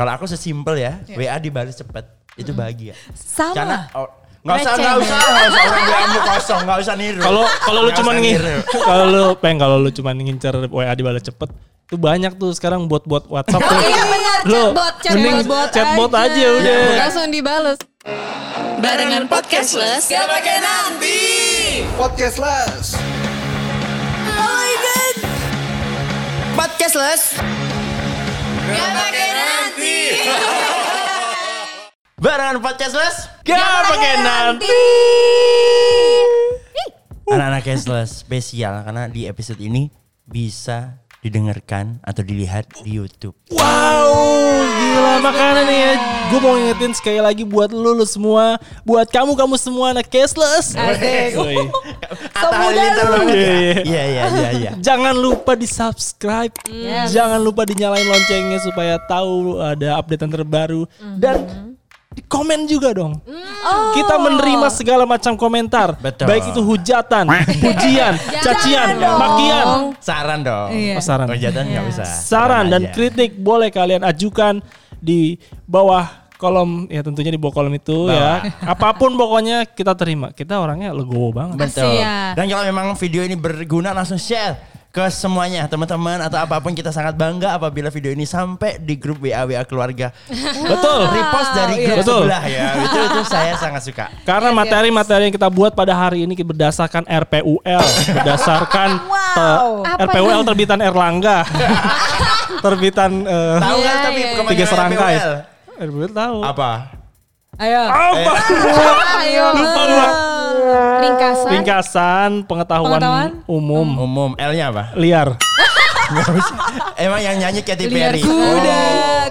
Kalau aku sesimpel ya, WA dibalas cepet. Itu bahagia. Sama. Karena oh, nggak usah nggak usah nggak usah orang WA-mu kosong nggak usah niru. Kalau kalau lu cuman usah ngin kalau lu pengen kalau lu cuman ngincer WA dibalas cepet itu banyak tuh sekarang buat-buat WhatsApp tuh. Iya benar, chatbot, chatbot. chatbot aja udah. Langsung dibales. Barengan podcastless. Gak pakai nanti. Podcastless. Podcastless. Gak pakai nanti. Barengan podcastless. Gak pakai nanti. Anak-anak cashless spesial karena di episode ini bisa didengarkan atau dilihat di YouTube. Wow, gila makanya nih ya. Gue mau ngingetin sekali lagi buat lu, lu semua, buat kamu kamu semua anak cashless. Asik. Atta Halilintar banget ya. Iya, iya. Iya iya iya iya. Jangan lupa di subscribe, Yes. jangan lupa dinyalain loncengnya supaya tahu ada updatean terbaru dan di komen juga dong. Kita menerima segala macam komentar, Betul. baik itu hujatan, pujian, cacian, dong. makian, Saran dong. Iya. Oh, saran. Oh, jangan nggak usah. saran dan aja. kritik boleh kalian ajukan di bawah kolom ya tentunya di bawah kolom itu ya. Apa pun pokoknya kita terima. Kita orangnya legowo banget. Betul. Dan kalau memang video ini berguna langsung share ke semuanya teman-teman atau apa pun kita sangat bangga apabila video ini sampai di grup WA WA keluarga. Betul. Repost dari grup Betul. sebelah ya. Itu itu saya sangat suka. Karena materi-materi yang kita buat pada hari ini berdasarkan RPUL, berdasarkan Wow. eh, RPUL terbitan Erlangga, terbitan eh, Tahu kan Iya, tapi iya, tiga serangkai. RPUL. RPUL tahu. Apa? Ayo. Apa? Ayo. Lupa gua. Ringkasan. Ringkasan pengetahuan, Pengetahuan? umum Umum L-nya apa? liar. Emang yang nyanyi Katy Liar Perry. kuda,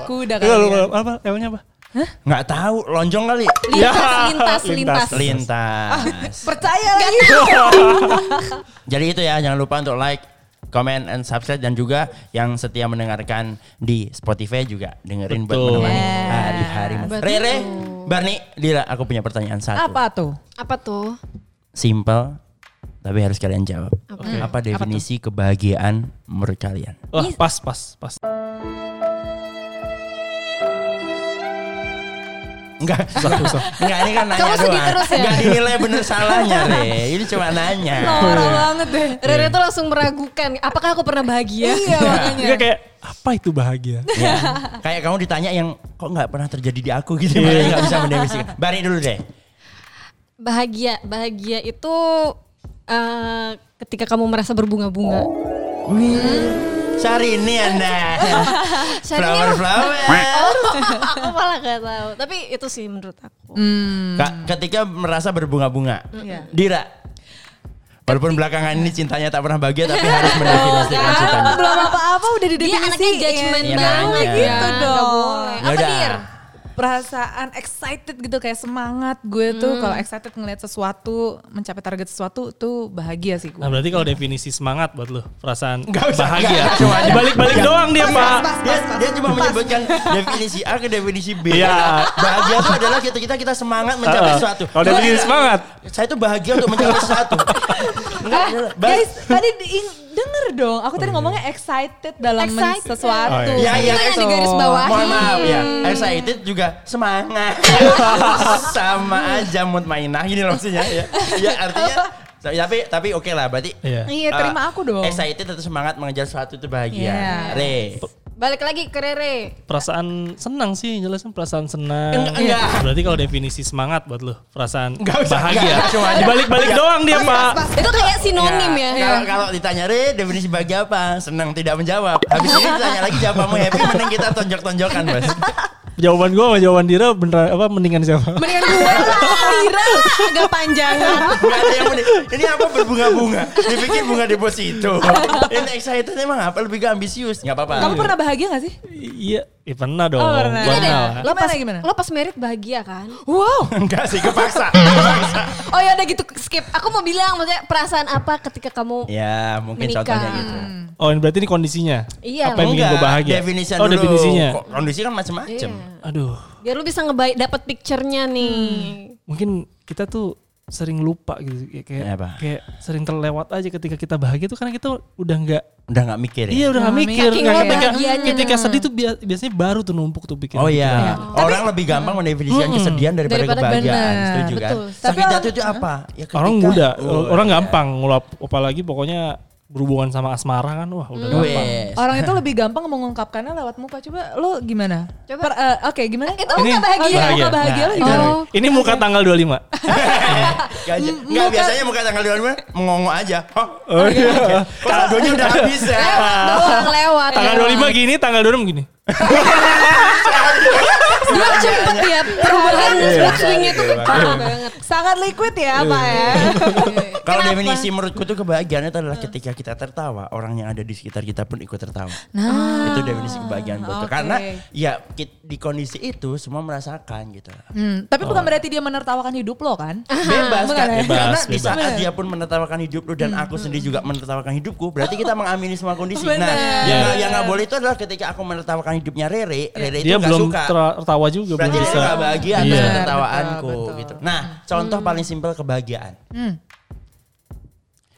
kuda Iya, kali. lupa. ya. apa? Emangnya apa? Nggak tahu, lonjong kali. Ya, Lintas, lintas, lintas. Lintas. Percaya lagi. Jadi itu ya, jangan lupa untuk like, comment, and subscribe dan juga yang setia mendengarkan di Spotify juga dengerin buat Betul. menemani Yes. hari-hari. Betul. Rere, Barni, Dila, aku punya pertanyaan satu. Apa tuh? Apa tuh? Simple, tapi harus kalian jawab. Apa definisi kebahagiaan menurut kalian? Wah, pas, pas, pas. Enggak, Susah, susah. enggak ini kan nanya Kamu sedih doang. terus ya? Enggak dinilai bener salahnya, Re. Ini cuma nanya. Norak banget deh. Rere tuh langsung meragukan. Apakah aku pernah bahagia? Iya makanya. Enggak kayak apa itu bahagia? Ya. Kayak kamu ditanya yang kok nggak pernah terjadi di aku gitu, makanya nggak bisa mendefinisikan. Barni dulu deh. Bahagia, bahagia itu eh, ketika kamu merasa berbunga-bunga. Syahrini anda. Syahrini flower flower. aku malah gak tahu. Tapi itu sih menurut aku. Hmm. Kak, ketika merasa berbunga-bunga. Iya. Dira. Walaupun belakangan ini cintanya tak pernah bahagia tapi harus mendefinisikan kan. cintanya. Belum apa-apa udah Dia didefinisiin. anaknya judgment Iya, banget gitu Gitu dong. Apa dir? Perasaan excited gitu kayak semangat gue tuh kalau excited ngeliat sesuatu mencapai target sesuatu tuh bahagia sih gue. Nah berarti kalau definisi semangat buat lu perasaan Nggak usah, bahagia. cuma Iya. doang dia pak. Dia, dia cuma menyebutkan definisi A ke definisi B. Iya. Bahagia itu adalah kita kita kita semangat mencapai sesuatu. Kalau definisi semangat. Saya tuh bahagia untuk mencapai sesuatu. Enggak, guys, tadi denger dong. Aku tadi ngomongnya excited dalam men- Excited. sesuatu. Oh, iya. Iya, iya, Itu yang digaris bawahi. Mohon maaf ya, excited juga semangat. Sama aja mutmainah gini loh maksudnya ya. Ya artinya tapi tapi oke lah berarti Iya. Iya, terima uh, aku dong. Excited atau semangat mengejar sesuatu itu bahagia. Iya. Re. Balik lagi ke Rere. Perasaan senang sih jelasin perasaan senang. Enggak, enggak. Berarti kalau definisi semangat buat lu perasaan Enggak usah, bahagia. enggak, cuma. Dibalik-balik Iya. doang dia pak. Itu kayak sinonim ya. Kalau kalau ditanya Re definisi bahagia apa? Senang tidak menjawab. Habis ini ditanya lagi jawabanmu happy mending kita tonjok-tonjokan, Bos. Jawaban gua sama jawaban Dira bener apa mendingan siapa? Mendingan gue Dira. Agak panjangan. Enggak ada yang mending. Ini apa berbunga-bunga? Dipikir bunga deposito. Ini excited emang apa lebih gak ambisius? Enggak apa-apa. Kamu pernah bahagia gak sih? Iya, iya pernah dong. Oh, pernah. Deh, lo Gimana, pas, gimana? lo pas merit bahagia kan? Wow. Enggak sih kepaksa. Oh ya udah gitu skip. Aku mau bilang maksudnya perasaan apa ketika kamu ya, mungkin Menikah. contohnya gitu. Oh, ini berarti ini kondisinya. Iya. Apa yang bikin gua bahagia? Definisi oh, dulu. definisinya. Kondisi kan macam-macam. Iya. Aduh, biar lu bisa ngebaik dapat picture-nya nih. Mungkin kita tuh sering lupa gitu kayak kayak, Apa? kayak sering terlewat aja ketika kita bahagia tuh karena kita udah nggak Udah nggak mikir ya? Iya udah gak Nah, mikir. Nggak- lo ketika, ketika sedih tuh bia- biasanya baru tuh numpuk tuh pikiran. Oh iya, orang lebih gampang mendefinisikan kesedihan daripada, Daripada kebahagiaan. benar, Setuju kan? betul. Tapi Sakit hati itu apa? Ya Orang muda, Oh, orang iya. gampang ngulap apalagi pokoknya berhubungan sama asmara kan wah udah gampang. Wes. Orang itu lebih gampang mengungkapkannya lewat muka. Coba lo gimana? Coba. Per- eh, Oke, gimana? Itu muka bahagia. Oh, Bahagia. muka bahagia lo Nah, gimana? Oh. Ini muka tanggal 25. Gak, aja. Nggak, muka- biasanya muka tanggal 25 mengongok aja. Oh, Oh iya. kaldonya udah habis ya. Doang lewat. Tanggal 25 gini, tanggal 26 gini. Dia cepet ya. Perubahan mood swingnya tuh parah banget. Sangat liquid ya, Pak ya. Kalau definisi menurutku tuh kebahagiaan itu adalah ketika kita tertawa, orang yang ada di sekitar kita pun ikut tertawa. Nah, itu definisi kebahagiaan buatku. oke. Karena ya di kondisi itu semua merasakan gitu. Hmm, tapi bukan berarti dia menertawakan hidup lo kan? Bebas kan? Bebas, Karena di saat dia pun menertawakan hidup lu dan aku sendiri juga menertawakan hidupku, berarti kita mengamini semua kondisi. Nah, yang Iya. nggak boleh itu adalah ketika aku menertawakan hidupnya Rere, Rere itu nggak belum suka. Tertawa juga Berarti belum bisa. gak bahagia Iya. atas Betul, ketawaanku betul. gitu. Nah, contoh paling simpel kebahagiaan. Hmm.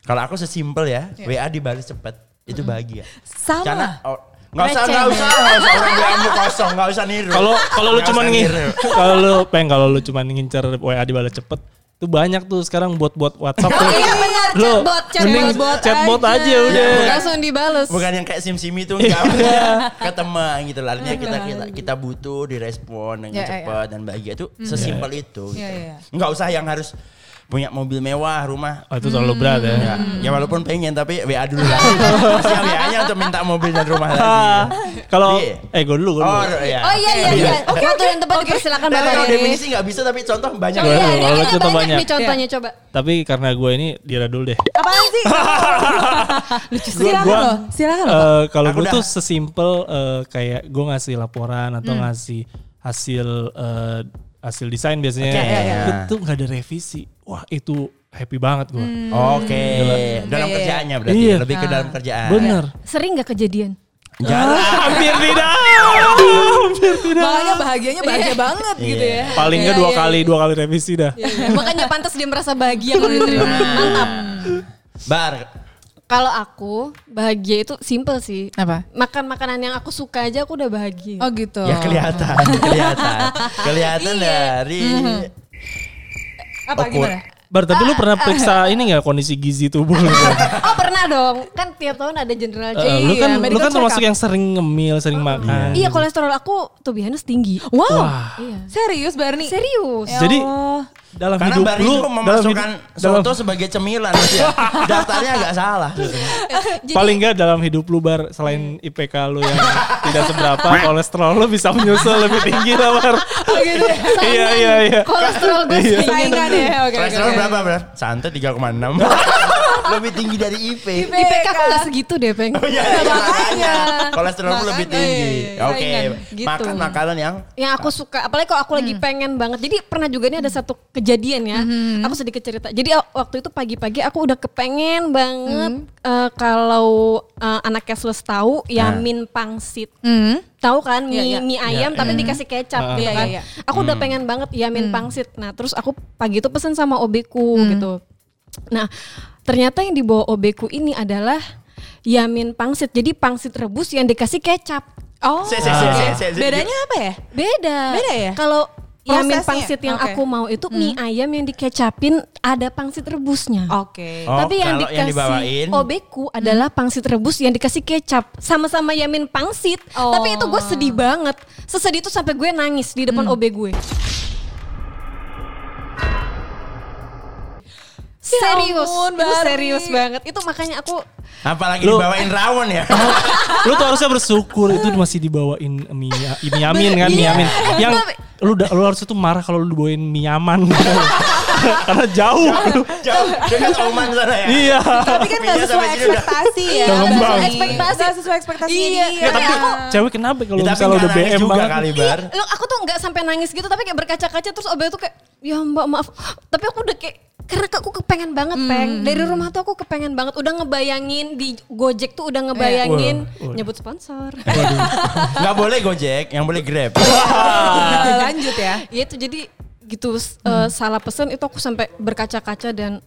Kalau aku sesimpel ya, WA dibalas cepet, itu bahagia. Sama. Karena oh, nggak usah, nggak usah, nggak usah orang WA-mu kosong, nggak usah niru. Kalau kalau lu cuman ngin kalau lu pengen kalau lu cuman ngincer WA dibalas cepet tuh banyak tuh sekarang buat-buat WhatsApp tuh. Iya benar, Lu chatbot, chatbot. chatbot aja Ya, udah. bukan. Langsung dibales. Bukan yang kayak sim-sim itu enggak ke teman gitu lah. Artinya kita kita kita butuh direspon dengan Ya, ya, cepat dan bahagia itu sesimpel itu gitu. Ya, ya. Enggak usah yang harus punya mobil mewah, rumah Oh, itu terlalu berat ya. Ya, ya walaupun pengen tapi WA dulu lah. Masih WA-nya untuk minta mobil dan rumah lagi. Kalau Iya. eh gue dulu gue dulu. Oh, iya. Oh iya iya iya. Waktu yang tepat dipersilakan Bapak kalau definisi nggak bisa tapi contoh banyak. Oh iya, kita contoh banyak banyak. nih contohnya coba. Tapi karena gue ini Dira dulu deh. Apaan sih? Lucu Silakan gua- loh, silakan loh. Eh, kalau gue tuh sesimpel eh, kayak gue ngasih laporan atau Hmm. ngasih hasil eh, hasil desain biasanya Oke, iya, iya. itu nggak ada revisi. Wah itu happy banget gue. Hmm. Oke, dalam Iya, iya. kerjaannya berarti Iya. lebih ke dalam kerjaan. Bener. Sering gak kejadian? Jarang. Hampir tidak. Hampir tidak. Makanya bahagianya bahagia banget gitu ya. Paling nggak Iya, dua iya, kali dua kali revisi dah. Makanya pantas dia merasa bahagia kalau diterima. Mantap. Bar. Kalau aku bahagia itu simple sih. Apa? Makan makanan yang aku suka aja aku udah bahagia. Oh gitu. Ya kelihatan, kelihatan. Kelihatan dari Apa Awkward. gimana? Bar, tapi lu pernah periksa ini nggak kondisi gizi tubuh lu? Oh pernah dong. Kan tiap tahun ada general check. lu kan Iya, lu kan termasuk up. yang sering ngemil, sering makan. Iya kolesterol aku tuh biasanya tinggi. Wow. Wah. Iya. Serius Barni? Serius. Ya Jadi. Dalam karena hidup Bar lu dalam memasukkan dalam, soto sebagai cemilan ya. Daftarnya agak salah. Jadi paling nggak dalam hidup lu bar selain IPK lu yang tidak seberapa, kolesterol lu bisa menyusul lebih tinggi lah bar. gitu ya. iya iya iya. kolesterol gue Iya. saingan. Ya. Oke. oke, Kolesterol oke. berapa, Bar? Santai 3,6. Lebih tinggi dari IP. IPK aku gak segitu deh peng. Oh iya, iya, makanya. Kolesterolmu lebih tinggi. iya, Oke, saingan, gitu. makan makanan yang yang aku suka apalagi kalau aku lagi pengen banget. Jadi pernah juga ini ada satu kejadian ya. Aku sedikit cerita. Jadi uh, waktu itu pagi-pagi aku udah kepengen banget uh, kalau uh, anak cashless tahu yamin pangsit. Hmm. tahu kan mie, Iya, iya. mie ayam Iya, tapi iya. dikasih kecap Ah. gitu Iya, kan. iya, iya. aku udah pengen banget yamin pangsit. Nah terus aku pagi itu pesen sama obeku gitu. Nah ternyata yang dibawa obeku ini adalah yamin pangsit jadi pangsit rebus yang dikasih kecap Oh. Se- se- se- se- se- se- Bedanya apa ya? Beda. Beda ya? Kalau yamin pangsit yang Oke. aku mau itu mie ayam yang dikecapin ada pangsit rebusnya. Oke. Oh, Tapi yang yang dikasih dibawain? obeku adalah pangsit rebus yang dikasih kecap sama-sama yamin pangsit. Oh. Tapi itu gue sedih banget. Sesedih itu sampai gue nangis di depan obe gue. Serius, ampun, itu Barbie. serius banget. Itu makanya aku apalagi Lu- dibawain rawon ya. lu tuh harusnya bersyukur itu masih dibawain mie mie yamin kan mie Iya. yamin. Yang lu lu harusnya tuh marah kalau lu dibawain mie yaman. Karena jauh. Jauh dekat Oman sana ya. iya. Tapi kan gak Minyak sesuai ekspektasi ya. Barni. Ekspektasi. Nggak sesuai ekspektasi Iya. dia. Ya, tapi cewek kenapa kalau Ya, misalnya udah BM juga banget? kali bar. Lo aku tuh nggak sampai nangis gitu tapi kayak berkaca-kaca terus Obe tuh kayak ya Mbak maaf. Tapi aku udah kayak karena aku kepengen banget peng dari rumah tuh aku kepengen banget udah ngebayangin di Gojek tuh udah ngebayangin Wah, wah. nyebut sponsor Nggak boleh Gojek, yang boleh Grab. Eh, lanjut ya. ya itu jadi gitu eh, salah pesen itu aku sampai berkaca-kaca dan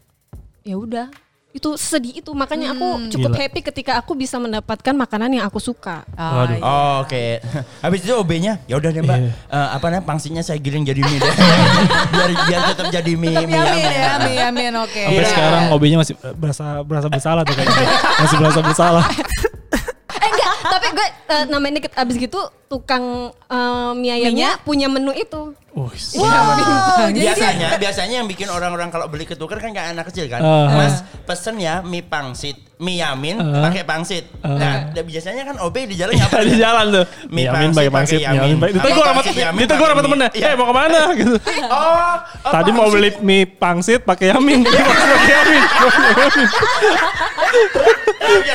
ya udah itu sedih itu makanya aku cukup Gila. happy ketika aku bisa mendapatkan makanan yang aku suka. Waduh. iya. Oh, Oke. Habis itu OB-nya ya udah deh Mbak. Iya. Eh, apa namanya pangsinya saya giling jadi mie deh. biar biar tetap jadi mie. Tapi mie amin ya, amin, amin, oke. Sampai Iya. sekarang OB-nya masih eh, berasa berasa bersalah tuh kayaknya. masih berasa bersalah. Eh tapi gue uh, namanya dikit abis gitu tukang uh, mie ayamnya punya menu itu. Wih, Wow, dia- biasanya biasanya yang bikin orang-orang kalau beli ketuker kan kayak anak kecil kan. Uh. Mas pesen ya mie pangsit, mie yamin Uh. pakai pangsit. Uh. Nah, biasanya kan OB di jalan ngapain? di jalan tuh. Mie Yamin pangsit pakai pangsit, yamin. Yamin pakai. Ditegur sama ditegur sama mie? temennya. Iya. Eh mau ke mana gitu. Oh, oh, Tadi mau beli mie pangsit pakai Yamin. pakai Yamin.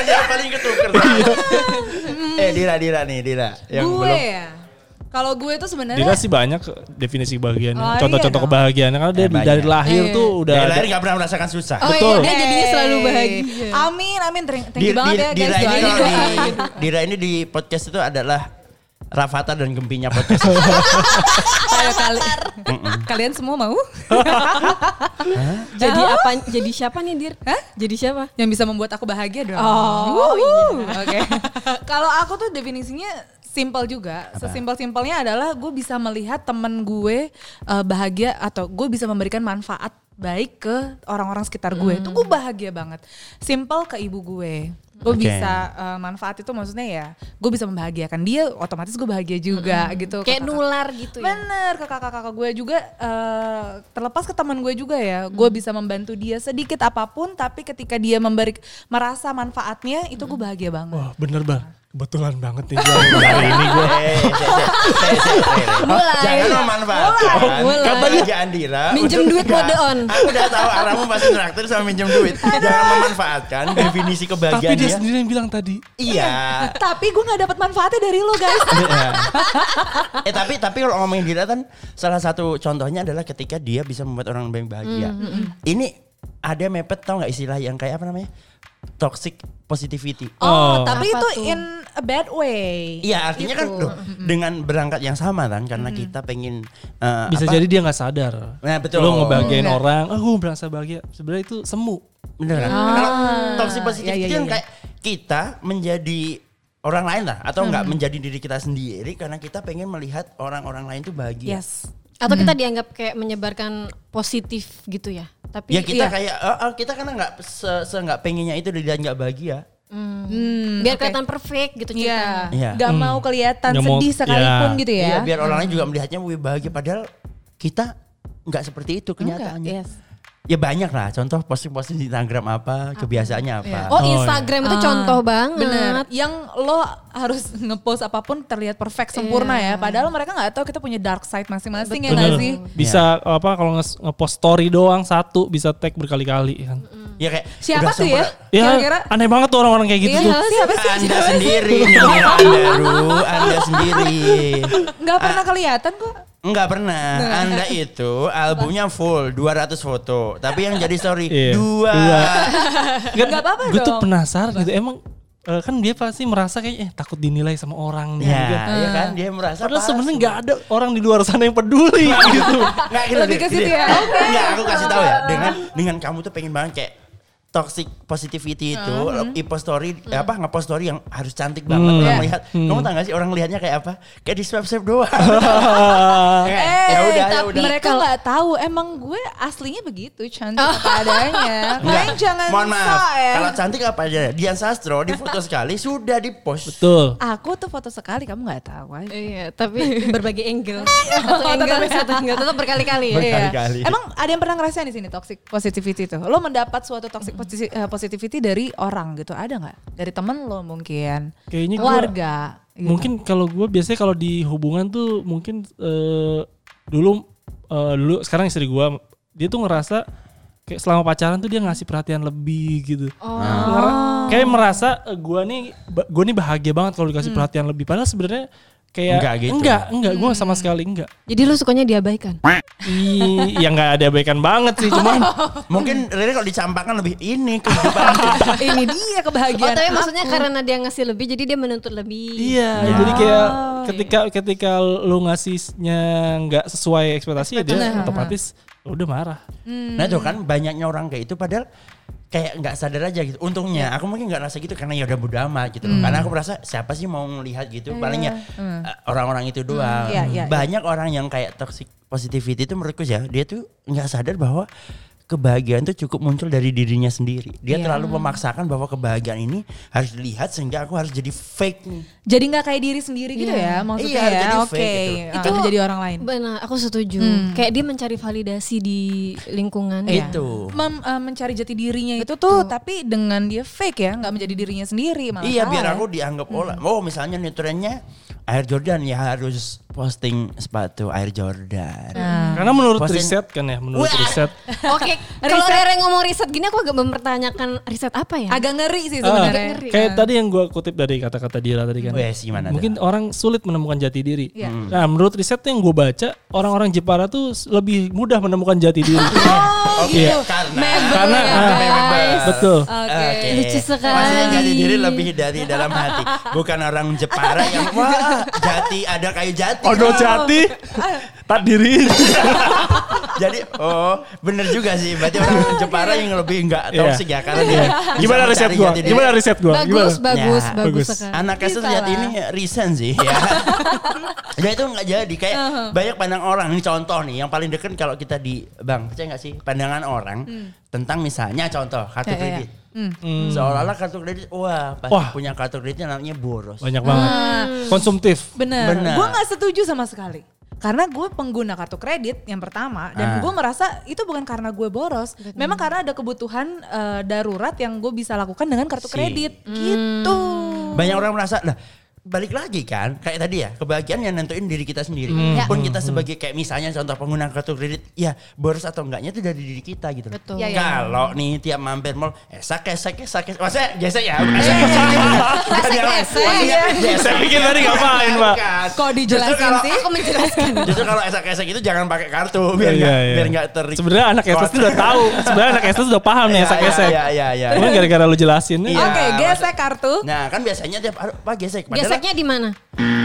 yang paling ketuker. Eh Dira Dira nih Dira yang gue belum. ya. Kalau gue itu sebenarnya Dira sih banyak definisi kebahagiaannya. Oh, iya Contoh-contoh dong. kebahagiaannya karena dia Eh, banyak. dari lahir Iya. tuh udah Dari lahir nggak pernah merasakan susah. Oh Betul. iya, dia jadinya selalu bahagia. Amin, amin. Thank you banget ya guys. Dira ini di Dira ini di podcast itu adalah Rafata dan Gempinya podcast. Ayo kali. Kalian semua mau? Jadi apa? Jadi siapa nih Dir? Hah? Jadi siapa? Yang bisa membuat aku bahagia dong. Oh, Wuhu. Oke. Kalau aku tuh definisinya simpel juga. Sesimpel-simpelnya adalah gue bisa melihat temen gue eh, bahagia atau gue bisa memberikan manfaat baik ke orang-orang sekitar gue. Itu gue bahagia banget. Simpel ke ibu gue. Gue Oke. bisa eh, manfaat itu maksudnya ya, gue bisa membahagiakan dia, otomatis gue bahagia juga gitu. Kayak kakak- nular gitu ya. Bener ke kakak-kakak gue juga eh, terlepas ke teman gue juga ya, gue bisa membantu dia sedikit apa pun, tapi ketika dia memberi merasa manfaatnya itu gue bahagia banget. Wah bener bang. Kebetulan banget nih gua hari ini gue. Eh, Mulai. Jangan memanfaatkan Mulai. kebahagiaan Dira. Minjem duit mode on. Aku udah tahu arahmu pasti traktir sama minjem duit. Jangan memanfaatkan definisi Tapi kebahagiaan dia dia. sendiri yang bilang tadi. Iya. Tapi gue nggak dapat manfaatnya dari lo guys. Iya. eh tapi tapi kalau ngomongin Dira kan salah satu contohnya adalah ketika dia bisa membuat orang lain bahagia. Ini ada mepet tau nggak istilah yang kayak apa namanya? Toxic positivity. Oh, Oh. tapi Apa itu tuh? in a bad way. Iya artinya kan Gitu. loh, dengan berangkat yang sama kan karena kita pengen eh, Bisa apa? jadi dia nggak sadar. Nah, betul. Lo ngebahagiain Enggak. orang, oh gue merasa bahagia. Sebenarnya itu semu. bener kan? Ah. Kalau toxic positivity Iya, iya, kan iya. kayak kita menjadi orang lain lah atau enggak menjadi diri kita sendiri karena kita pengen melihat orang-orang lain tuh bahagia. Yes. Atau kita dianggap kayak menyebarkan positif gitu ya. Tapi Ya kita Iya. kayak eh, eh, kita karena nggak se, se nggak pengennya itu dia nggak bahagia. Hmm, biar oke. kelihatan perfect gitu Iya. ceritanya. Iya. Gak mau kelihatan Nggak mau- sedih sekalipun ya. gitu ya. Iya, biar orang lain juga melihatnya wih bahagia padahal kita nggak seperti itu Enggak, kenyataannya. yes. Ya banyak lah contoh posting-posting di Instagram apa, kebiasaannya apa. Iya. Oh, Oh, Instagram itu Ah, contoh banget. Bener. Yang lo harus ngepost apa pun terlihat perfect sempurna ya. Padahal mereka nggak tahu kita punya dark side masing-masing ya nggak sih? Bisa apa kalau nge- nge-post story doang satu bisa tag berkali-kali kan. Ya kayak Siapa udah tuh ya? sempurna. Ya Kira-kira? aneh banget tuh orang-orang kayak gitu Iya, tuh. siapa sih? Anda sendiri nih, Anda Ru, Anda sendiri. Nggak pernah kelihatan kok. Enggak pernah. Anda itu albumnya full 200 foto, tapi yang jadi story Iya. dua. Dua. Nggak apa-apa Gue tuh dong. penasaran gitu emang eh, kan dia pasti merasa kayak eh takut dinilai sama orang. Ya, gitu. ya kan dia merasa Padahal sebenarnya nggak ada orang di luar sana yang peduli gitu. Nggak, gini, Lebih ke situ gini. ya, oke. Nggak, aku kasih tahu ya. Dengan dengan kamu tuh pengen banget kayak toxic positivity itu ipost story eh, apa ngepost story yang harus cantik banget Hmm. orang Iya. lihat kamu tahu gak sih orang lihatnya kayak apa kayak di swipe swipe doang Kayak, Eh, ya udah ya udah mereka nggak tahu emang gue aslinya begitu cantik apa adanya. Kalian jangan mohon maaf sok ya. kalau cantik apa aja Dian Sastro di foto sekali sudah di post Betul. Aku tuh foto sekali kamu nggak tahu aja. Iya, tapi berbagai angle. Satu Oh, angle, satu angle, tetap berkali-kali ya. Iya. Berkali-kali. Emang ada yang pernah ngerasain di sini toxic positivity tuh? Lo mendapat suatu toxic posi- eh, positivity dari orang gitu? Ada nggak? Dari temen lo mungkin? Kayaknya gua- Keluarga? gitu. Mungkin kalau gue biasanya kalau di hubungan tuh mungkin eh, dulu eh, dulu sekarang istri gue dia tuh ngerasa kayak selama pacaran tuh dia ngasih perhatian lebih gitu. Oh. Kayak merasa gue nih gue nih bahagia banget kalau dikasih perhatian lebih. Padahal sebenarnya kayak Enggak gitu. enggak enggak gue sama sekali enggak. Jadi lu sukanya diabaikan? Ih, ya nggak ada baikan banget sih cuman mungkin Riri kalau dicampakkan lebih ini kehidupan Ini dia Oh, kebahagiaan. tapi maksudnya aku. karena dia ngasih lebih, jadi dia menuntut lebih. Iya, jadi kayak ketika ketika lu ngasihnya nggak sesuai ekspektasi ya dia Nah. otomatis udah marah. Nah itu kan banyaknya orang kayak itu padahal kayak nggak sadar aja gitu. Untungnya aku mungkin nggak rasa gitu karena ya udah bodo amat gitu. loh. Karena aku merasa siapa sih mau ngelihat gitu paling ya eh, orang-orang itu doang. Iya, iya, iya. Banyak orang yang kayak toxic positivity itu menurutku ya dia tuh nggak sadar bahwa kebahagiaan itu cukup muncul dari dirinya sendiri. Dia Iya. terlalu memaksakan bahwa kebahagiaan ini harus dilihat sehingga aku harus jadi fake nih. Jadi nggak kayak diri sendiri gitu ya maksudnya Iya, ya. jadi Oke. fake gitu. Itu menjadi orang lain. Benar, aku setuju. Hmm. Kayak dia mencari validasi di lingkungan. Iya. Itu. Mem- eh, mencari jati dirinya itu tuh tapi dengan dia fake ya, nggak menjadi dirinya sendiri malah. Iya salah biar ya. aku dianggap olah. Oh misalnya nih trennya Air Jordan ya harus posting sepatu Air Jordan. Nah. Karena menurut Posting- riset kan ya, menurut Wah. riset. Oke, kalau Rere ngomong riset gini aku agak mempertanyakan riset apa ya? Agak ngeri sih Ah, sebenarnya. kayak tadi yang gue kutip dari kata-kata Dira tadi kan. Wes gimana? Mungkin orang sulit menemukan jati diri. Iya. Nah, menurut riset yang gue baca, orang-orang Jepara tuh lebih mudah menemukan jati diri. Oh Oke, gitu. karena Karena ah, betul. Oke. Lucu sekali. Maksudnya jati diri lebih dari dalam hati, bukan orang Jepara yang wah jati ada kayu jati. Odo jati, tak diri. Jadi oh bener juga sih, berarti orang Jepara yang lebih enggak Iya. toxic ya karena dia Gimana riset diri. Gimana riset gue? Bagus, Gimana? bagus, Ya, bagus bagus. sekali. Anak Bisa lihat ini recent sih ya. ya itu nggak jadi kayak banyak pandang orang ini contoh nih yang paling deket kalau kita di bang percaya nggak sih pandangan orang tentang misalnya contoh kartu Ya, ya, ya. kredit Hmm. seolah-olah kartu kredit wah pasti Wah. punya kartu kreditnya namanya boros Banyak banget. Konsumtif. Bener. Bener. Gue nggak setuju sama sekali. Karena gue pengguna kartu kredit yang pertama dan Ah. gue merasa itu bukan karena gue boros, memang karena ada kebutuhan eh, darurat yang gue bisa lakukan dengan kartu Si. kredit gitu. banyak orang merasa lah balik lagi kan kayak tadi ya kebahagiaan yang nentuin diri kita sendiri Ya. pun kita sebagai kayak misalnya contoh pengguna kartu kredit ya boros atau enggaknya itu dari diri kita gitu Betul. Ya, ya. kalau nih tiap mampir mall esak esek esak esek maksudnya gesek ya esek esek gesek pikir tadi ngapain, Pak? Kok dijelasin sih? Aku menjelaskan. justru kalau esak esek itu jangan pakai kartu biar Iya, nggak iya. biar nggak ter Sebenarnya anak itu udah tahu. Sebenarnya anak SS udah paham nih Iya, iya iya iya Cuma iya. gara-gara lu jelasin. Iya. Oke, gesek kartu. nah kan biasanya tiap pak gesek Geseknya di mana?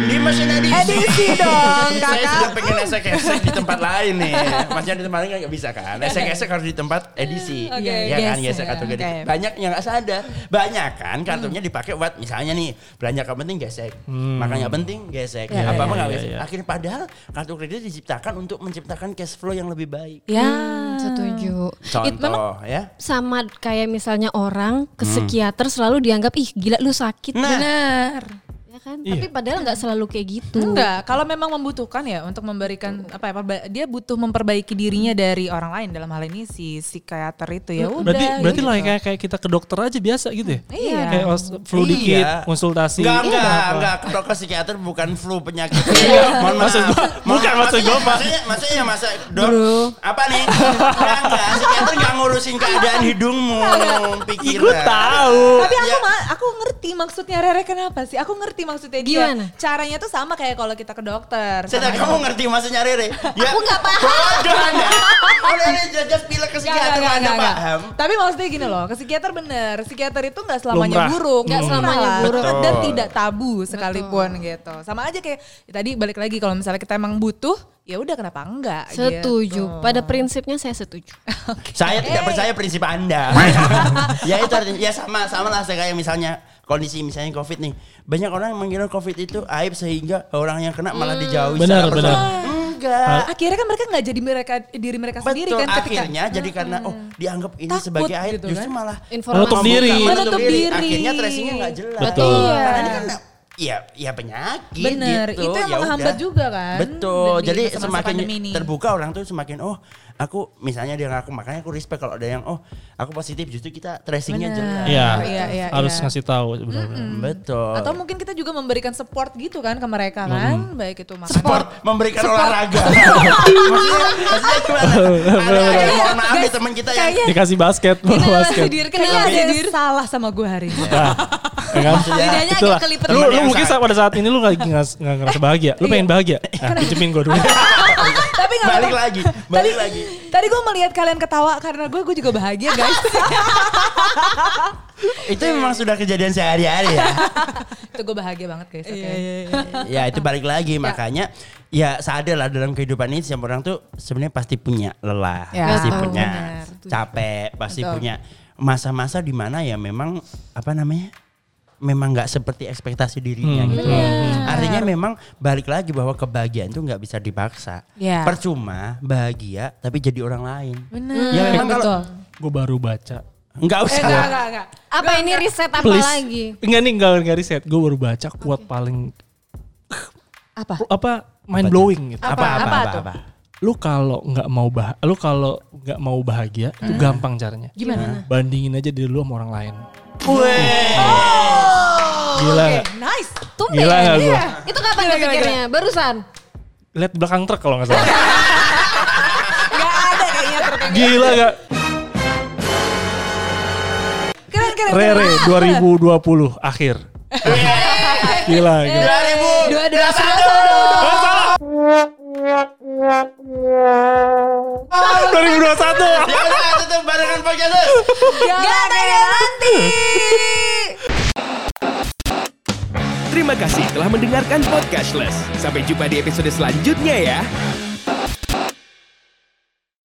di mesin edisi Edisi dong, saya kakak. sudah pengen esek-esek di tempat lain nih maksudnya di tempat lain nggak bisa kan esek-esek harus di tempat edisi Oke, ya kan gesek. atau gede Oke. banyak yang nggak sadar banyak kan kartunya dipakai buat misalnya nih belanja nggak penting gesek makan nggak penting gesek Ya, apa apa ya, nggak ya, gesek ya. akhirnya padahal kartu kredit diciptakan untuk menciptakan cash flow yang lebih baik Ya. Setuju. It- contoh memang ya sama kayak misalnya orang ke psikiater selalu dianggap ih gila lu sakit Nah. Benar. Ya kan Iya. tapi padahal nggak selalu kayak gitu Enggak, kalau memang membutuhkan ya untuk memberikan apa ya, dia butuh memperbaiki dirinya dari orang lain dalam hal ini si psikiater itu ya udah. Berarti berarti gitu. lah kayak kayak kita ke dokter aja biasa gitu ya. Iya. Kayak os- flu Iya. dikit, konsultasi. Enggak, Iya, enggak, apa. enggak. Ke dokter psikiater bukan flu penyakit. Iya. Mohon Maksud maaf. gua- Mohon bukan maksud gua, Pak. Maksudnya, maksudnya masa dok, apa nih? Enggak, enggak. Psikiater enggak ngurusin keadaan hidungmu, pikiran. Gue tahu. Tapi aku Ya. aku ngerti maksudnya Rere kenapa sih? Aku ngerti maksudnya dia. Gimana? Caranya tuh sama kayak kalau kita ke dokter. Saya kamu ngerti maksudnya Rere? Ya. Aku nggak paham. Bodoh Anda. Oh, Rere jajak pilek ke psikiater nggak, Anda paham. Tapi maksudnya gini loh, ke psikiater bener. Psikiater itu nggak selamanya Lumrah. buruk, nggak selamanya Betul. buruk dan tidak tabu sekalipun gitu. Sama aja kayak ya tadi balik lagi kalau misalnya kita emang butuh, ya udah kenapa enggak? setuju gitu. pada prinsipnya saya setuju Saya tidak percaya prinsip Anda. ya itu artinya ya sama sama lah saya kayak misalnya kondisi misalnya Covid nih. Banyak orang yang mengira Covid itu aib sehingga orang yang kena malah dijauhi. Benar, benar. Enggak. Akhirnya kan mereka nggak jadi mereka diri mereka sendiri Betul, kan ketika akhirnya jadi karena oh dianggap ini Takut sebagai aib gitu justru kan. malah. Menutup diri. Menutup diri. Akhirnya tracingnya nggak jelas. Betul. Karena ini kan ya ya penyakit Bener, gitu. itu yang ya menghambat udah. juga kan. Betul. di Jadi semakin ini. terbuka orang tuh semakin oh aku misalnya dia ngaku makanya aku respect kalau ada yang oh aku positif justru kita tracingnya jelas. Iya. Iya, iya, Harus iya. ngasih tahu sebenarnya. Betul. Atau mungkin kita juga memberikan support gitu kan ke mereka kan, baik itu makan. Support memberikan olahraga. maksudnya, maksudnya gimana? Ada, ada mohon maaf nih teman kita yang Dikasih basket, bola basket. Kayaknya ada salah sama gue hari ini. Ya kan? lidahnya Itulah. agak kelipet Lu, lu mungkin saat- pada saat ini lu lagi nggak nggak ngerasa bahagia. Lu pengen bahagia. Nah, pinjemin gue dulu. Tapi nggak balik lagi, balik Tadi- lagi. Tadi gue melihat kalian ketawa karena gue, gue juga bahagia guys. Itu memang sudah kejadian sehari-hari ya. itu gue bahagia banget guys. Oke. ya itu balik lagi makanya ya sadar lah dalam kehidupan ini setiap orang tuh sebenarnya pasti punya lelah, Ya, pasti betul, punya benar. capek, pasti Betul. punya masa-masa di mana ya memang apa namanya? Memang nggak seperti ekspektasi dirinya Hmm, gitu. Artinya memang balik lagi bahwa kebahagiaan itu nggak bisa dipaksa. Iya. Percuma bahagia tapi jadi orang lain. Bener. Ya memang kalau. Gue baru baca. nggak Eh, usah. enggak, enggak, enggak. Apa ini riset apa Please. lagi? Enggak nih, enggak, enggak riset. Gue baru baca quote paling Apa? apa mind blowing gitu. Apa apa Apa apa, tuh? apa? Lu kalau nggak mau bah, lu kalau nggak mau bahagia itu gampang caranya. Gimana? Bandingin aja diri lu sama orang lain. Weh. Gila Oke, nggak? nice. Tumben. Gila gua? Iya. Itu kapan Gila, gila, kepikirnya? Barusan. Lihat belakang truk kalau nggak salah. Enggak ada kayaknya truk yang Gila gak? keren keren. Rere 2020 akhir. Gila, gila. 2000 Dua dua satu. Eh, salah. 2021. Ya udah tutup barengan podcast. Gak ada nanti. Terima kasih telah mendengarkan Podcastless. Sampai jumpa di episode selanjutnya ya.